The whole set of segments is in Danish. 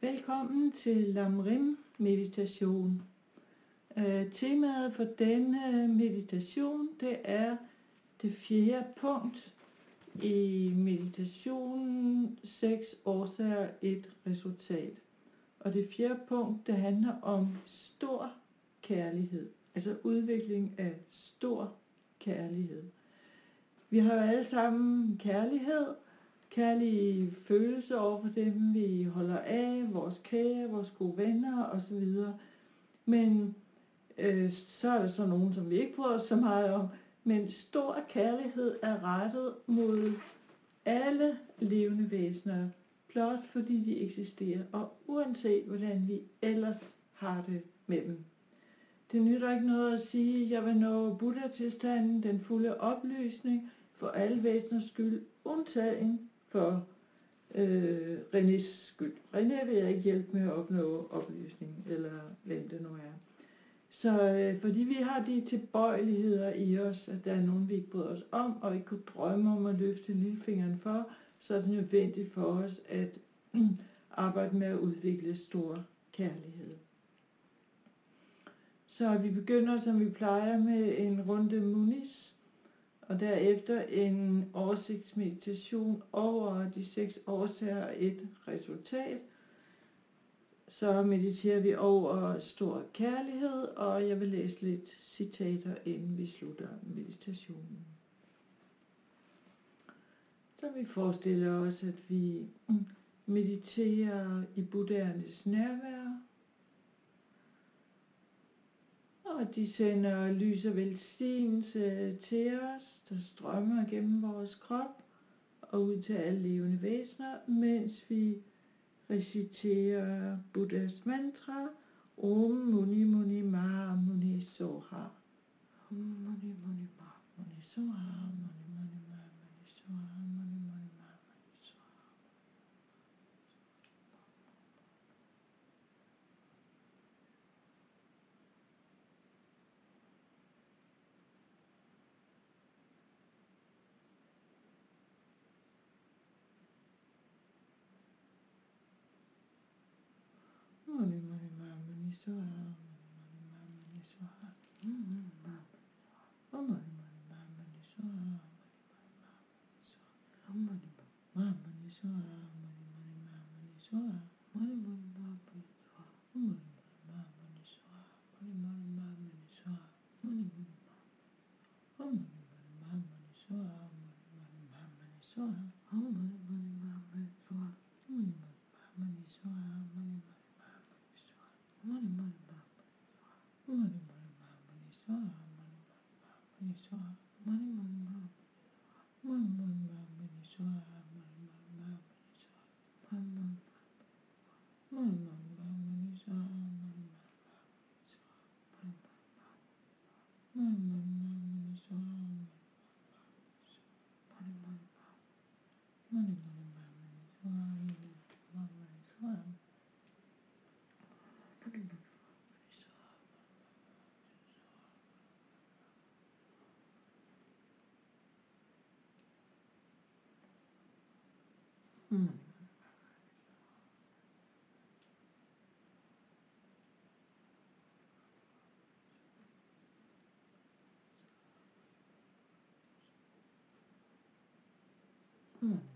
Velkommen til Lamrim meditation. Uh, temaet for denne meditation det er det fjerde punkt i meditationen 6 årsager, et resultat. Og det fjerde punkt det handler om stor kærlighed, altså udvikling af stor kærlighed. Vi har jo alle sammen kærlighed, kærlige følelser over for dem, vi holder af, vores kære, vores gode venner osv. Men øh, så er der så nogen, som vi ikke bryder os så meget om. Men stor kærlighed er rettet mod alle levende væsener, blot fordi de eksisterer, og uanset hvordan vi ellers har det med dem. Det nytter ikke noget at sige, at jeg vil nå Buddha-tilstanden, den fulde oplysning, for alle væseners skyld, undtagen for øh, Renés skyld. René vil jeg ikke hjælpe med at opnå oplysning, eller hvem det nu er. Så øh, fordi vi har de tilbøjeligheder i os, at der er nogen, vi ikke bryder os om, og ikke kunne drømme om at løfte lillefingeren for, så er det nødvendigt for os at øh, arbejde med at udvikle stor kærlighed. Så vi begynder, som vi plejer, med en runde munis, og derefter en oversigtsmeditation over de seks årsager og et resultat. Så mediterer vi over stor kærlighed, og jeg vil læse lidt citater, inden vi slutter meditationen. Så vi forestiller os, at vi mediterer i Buddhernes nærvær, og de sender lys og velsignelse til os der strømmer gennem vores krop og ud til alle levende væsener, mens vi reciterer Buddhas mantra Om Muni Muni Ma Muni Soha. Om Muni Muni Ma Muni Soha. money, my money, so I money, money, my money, so I money, money. うん、うん。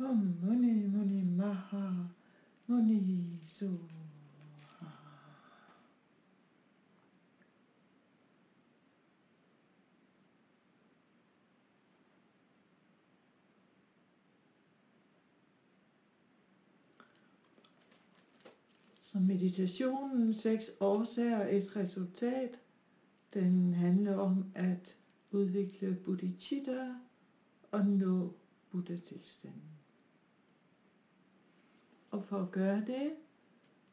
Om Muni Muni Maha Muni Sura. Og meditationen seks årsager et resultat, den handler om at udvikle bodhicitta og nå buddha-tilstanden. Og for at gøre det,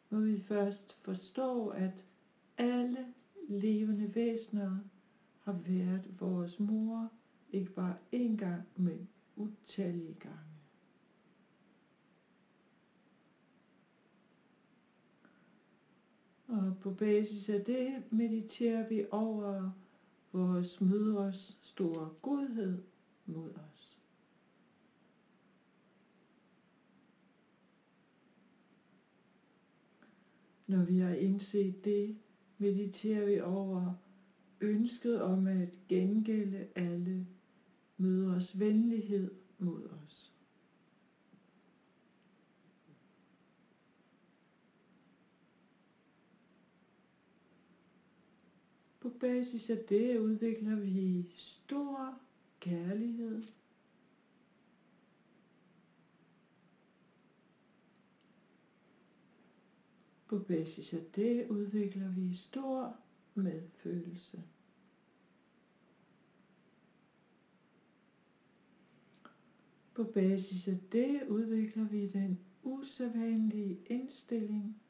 må vi først forstå, at alle levende væsener har været vores mor, ikke bare én gang, men utallige gange. Og på basis af det mediterer vi over vores mødres store godhed mod os. Når vi har indset det, mediterer vi over ønsket om at gengælde alle mødres venlighed mod os. På basis af det udvikler vi stor kærlighed. På basis af det udvikler vi stor medfølelse. På basis af det udvikler vi den usædvanlige indstilling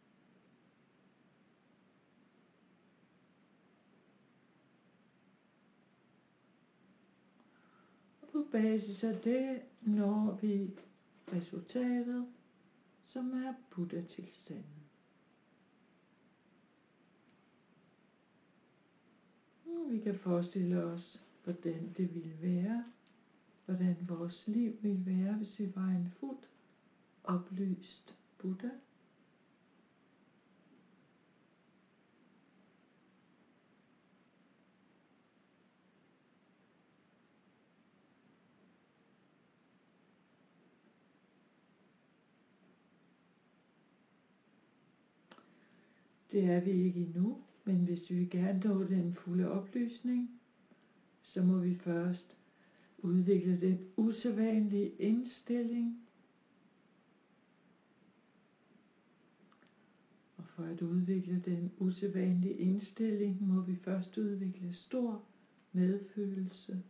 på basis af det når vi resultatet, som er Buddha-tilstanden. Vi kan forestille os, hvordan det ville være, hvordan vores liv ville være, hvis vi var en fuldt oplyst Buddha. Det er vi ikke endnu, men hvis vi gerne nå den fulde oplysning, så må vi først udvikle den usædvanlige indstilling. Og for at udvikle den usædvanlige indstilling, må vi først udvikle stor medfølelse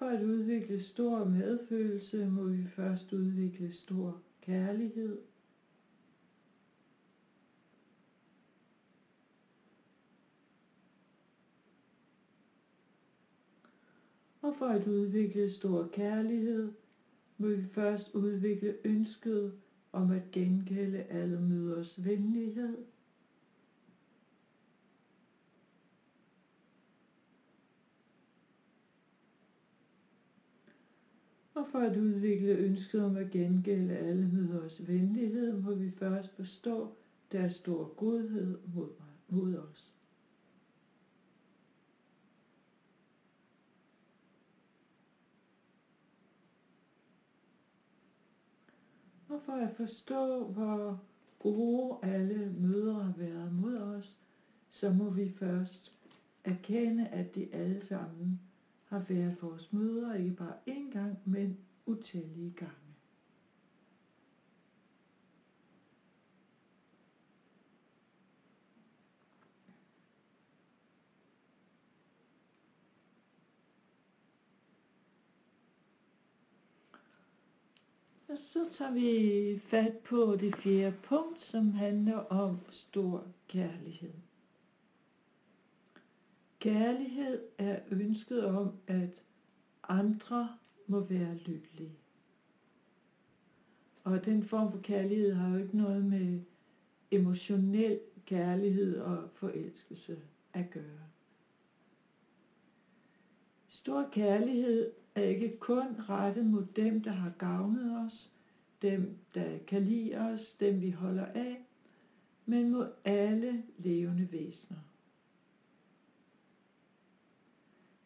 for at udvikle stor medfølelse, må vi først udvikle stor kærlighed. Og for at udvikle stor kærlighed, må vi først udvikle ønsket om at gengælde alle møders venlighed. Og for at udvikle ønsket om at gengælde alle os venlighed, må vi først forstå deres store godhed mod, mod os. Og for at forstå, hvor gode alle mødre har været mod os, så må vi først erkende, at de alle sammen har været vores møder ikke bare én gang, men utallige gange. Og så tager vi fat på det fjerde punkt, som handler om stor kærlighed. Kærlighed er ønsket om, at andre må være lykkelige. Og den form for kærlighed har jo ikke noget med emotionel kærlighed og forelskelse at gøre. Stor kærlighed er ikke kun rettet mod dem, der har gavnet os, dem, der kan lide os, dem vi holder af, men mod alle levende væsener.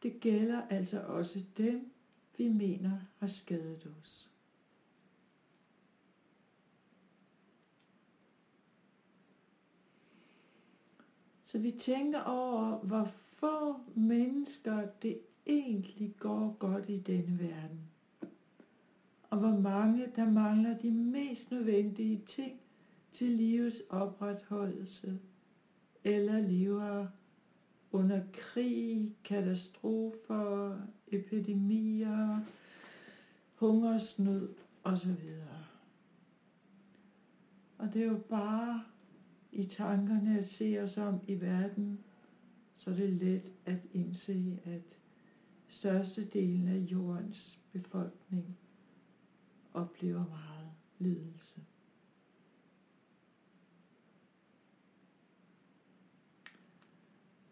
Det gælder altså også dem, vi mener har skadet os. Så vi tænker over, hvor få mennesker det egentlig går godt i denne verden. Og hvor mange, der mangler de mest nødvendige ting til livets opretholdelse, eller livere under krig, katastrofer, epidemier, hungersnød osv. Og det er jo bare i tankerne at se os om i verden, så er det let at indse, at størstedelen af jordens befolkning oplever meget lidelse.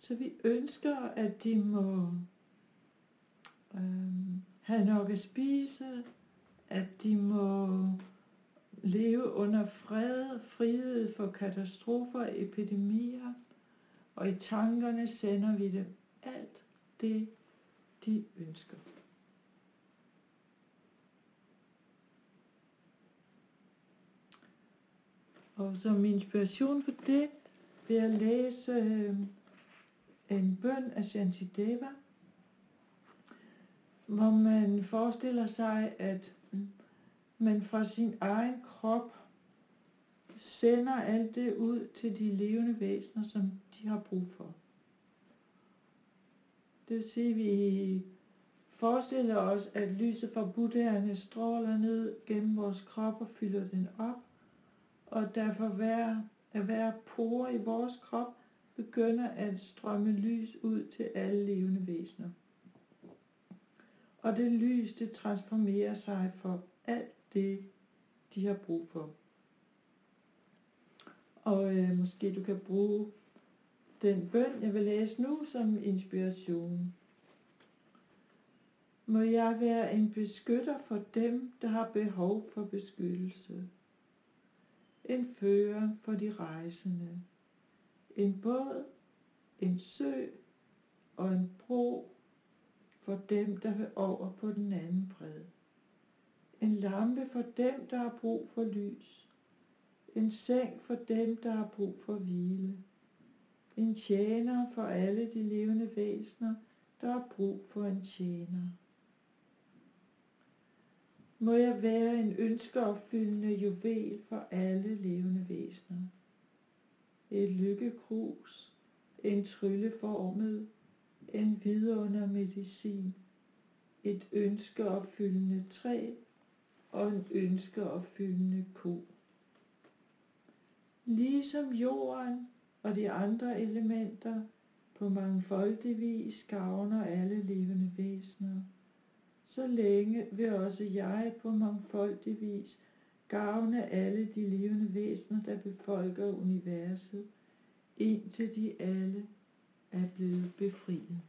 Så vi ønsker, at de må øh, have nok at spise, at de må leve under fred, frihed for katastrofer og epidemier, og i tankerne sender vi dem alt det, de ønsker. Og som inspiration for det vil jeg læse øh, en bøn af Shantideva, hvor man forestiller sig, at man fra sin egen krop sender alt det ud til de levende væsener, som de har brug for. Det vil sige, at vi forestiller os, at lyset fra buddherne stråler ned gennem vores krop og fylder den op, og derfor hver, at hver pore i vores krop begynder at strømme lys ud til alle levende væsener. Og det lys, det transformerer sig for alt det, de har brug for. Og øh, måske du kan bruge den bøn, jeg vil læse nu, som inspiration. Må jeg være en beskytter for dem, der har behov for beskyttelse. En fører for de rejsende. En båd, en sø og en bro for dem, der vil over på den anden bred. En lampe for dem, der har brug for lys. En seng for dem, der har brug for hvile. En tjener for alle de levende væsener, der har brug for en tjener. Må jeg være en ønskeopfyldende juvel for alle levende væsener. Et lykkekrus, en trylleformet, en vidundermedicin, et ønskeopfyldende træ og en ønskeopfyldende ko. Ligesom jorden og de andre elementer på mangfoldig vis gavner alle levende væsener, så længe vil også jeg på mangfoldig vis gavne alle de levende væsener, der befolker universet, indtil de alle er blevet befriet.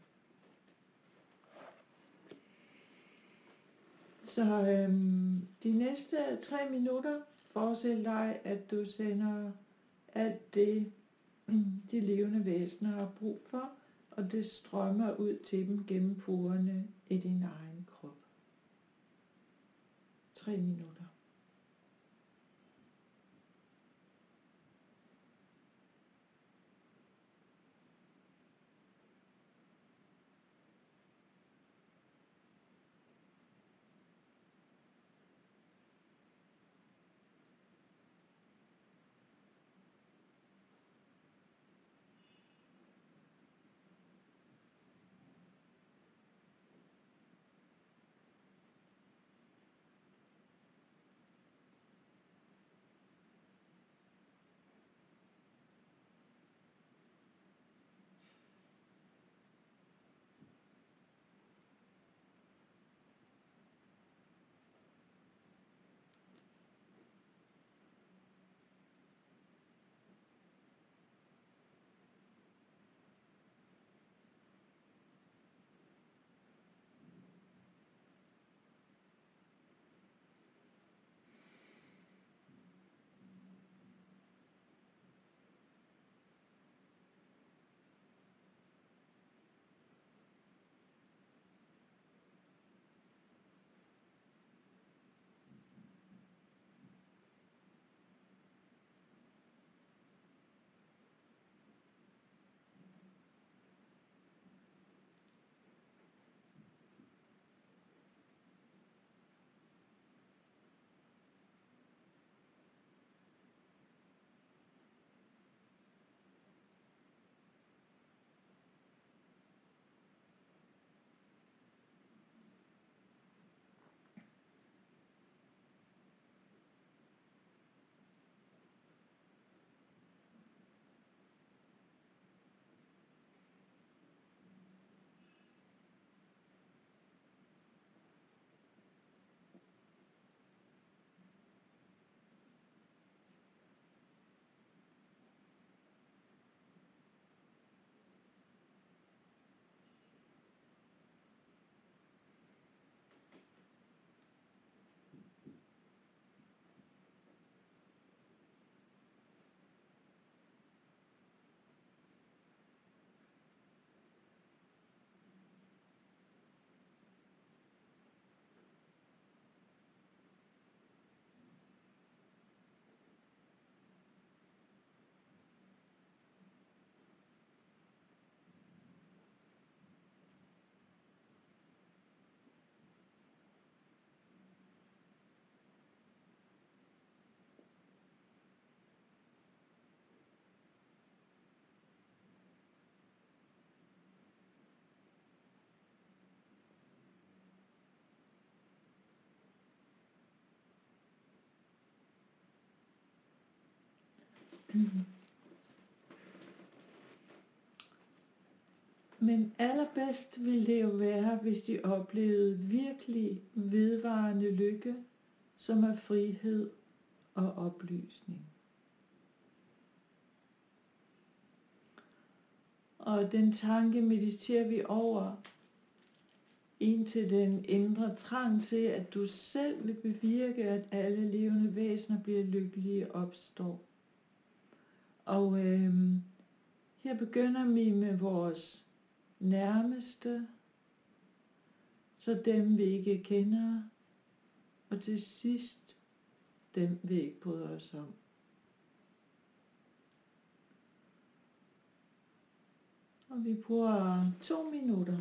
Så øhm, de næste tre minutter forestil dig, at du sender alt det, de levende væsener har brug for, og det strømmer ud til dem gennem porerne i din egen krop. Tre minutter. Mm-hmm. Men allerbedst ville det jo være, hvis de oplevede virkelig vedvarende lykke, som er frihed og oplysning. Og den tanke mediterer vi over, indtil den indre trang til, at du selv vil bevirke, at alle levende væsener bliver lykkelige opstår. Og øh, her begynder vi med vores nærmeste, så dem vi ikke kender, og til sidst dem vi ikke bryder os om. Og vi bruger to minutter.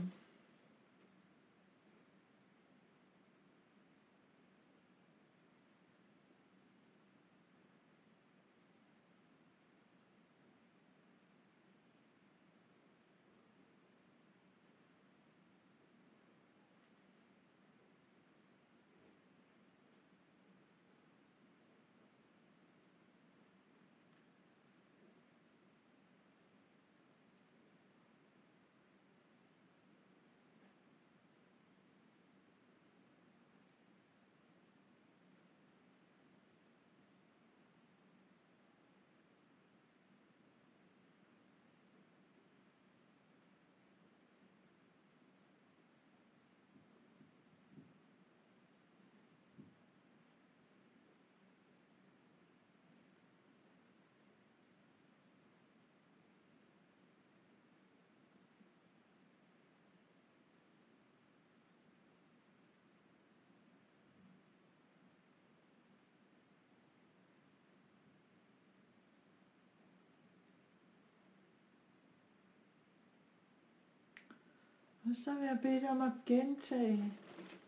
Og så vil jeg bede dig om at gentage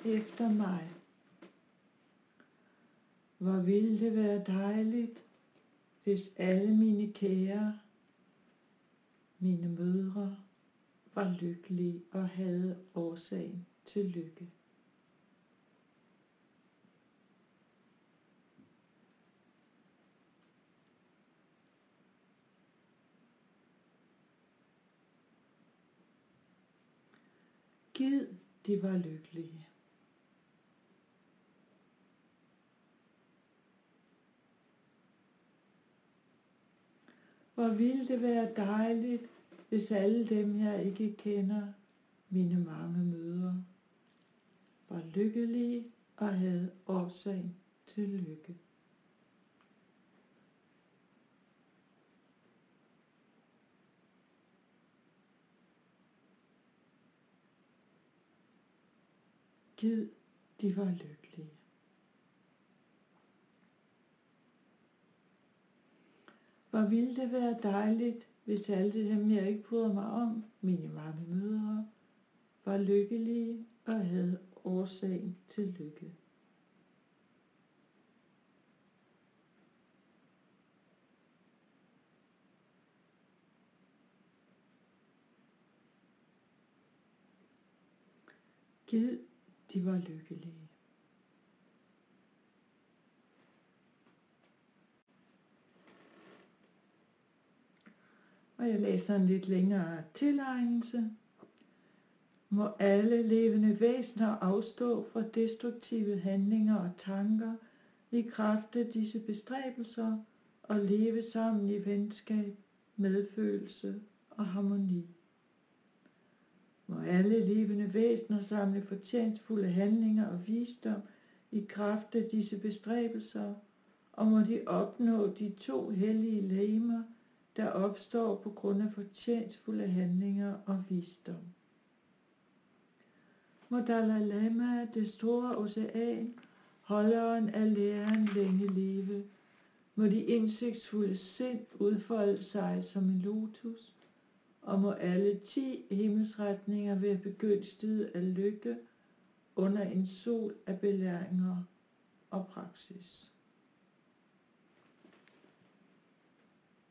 efter mig. Hvor ville det være dejligt, hvis alle mine kære, mine mødre, var lykkelige og havde årsagen til lykke. Gid de var lykkelige. Hvor ville det være dejligt, hvis alle dem, jeg ikke kender, mine mange mødre, var lykkelige og havde årsag til lykke. Gid de var lykkelige. Hvor ville det være dejligt, hvis alle dem, jeg ikke bryder mig om, mine mange mødre, var lykkelige og havde årsagen til lykke. Gid de var lykkelige. Og jeg læser en lidt længere tilegnelse. Må alle levende væsener afstå fra destruktive handlinger og tanker i kraft af disse bestræbelser og leve sammen i venskab, medfølelse og harmoni. Må alle levende væsener samle fortjenstfulde handlinger og visdom i kraft af disse bestræbelser, og må de opnå de to hellige lemer, der opstår på grund af fortjenstfulde handlinger og visdom. Må Dalai Lama, det store ocean, holderen af læren længe leve. Må de indsigtsfulde sind udfolde sig som en lotus, og må alle ti himmelsretninger være begyndstede af lykke under en sol af belæringer og praksis.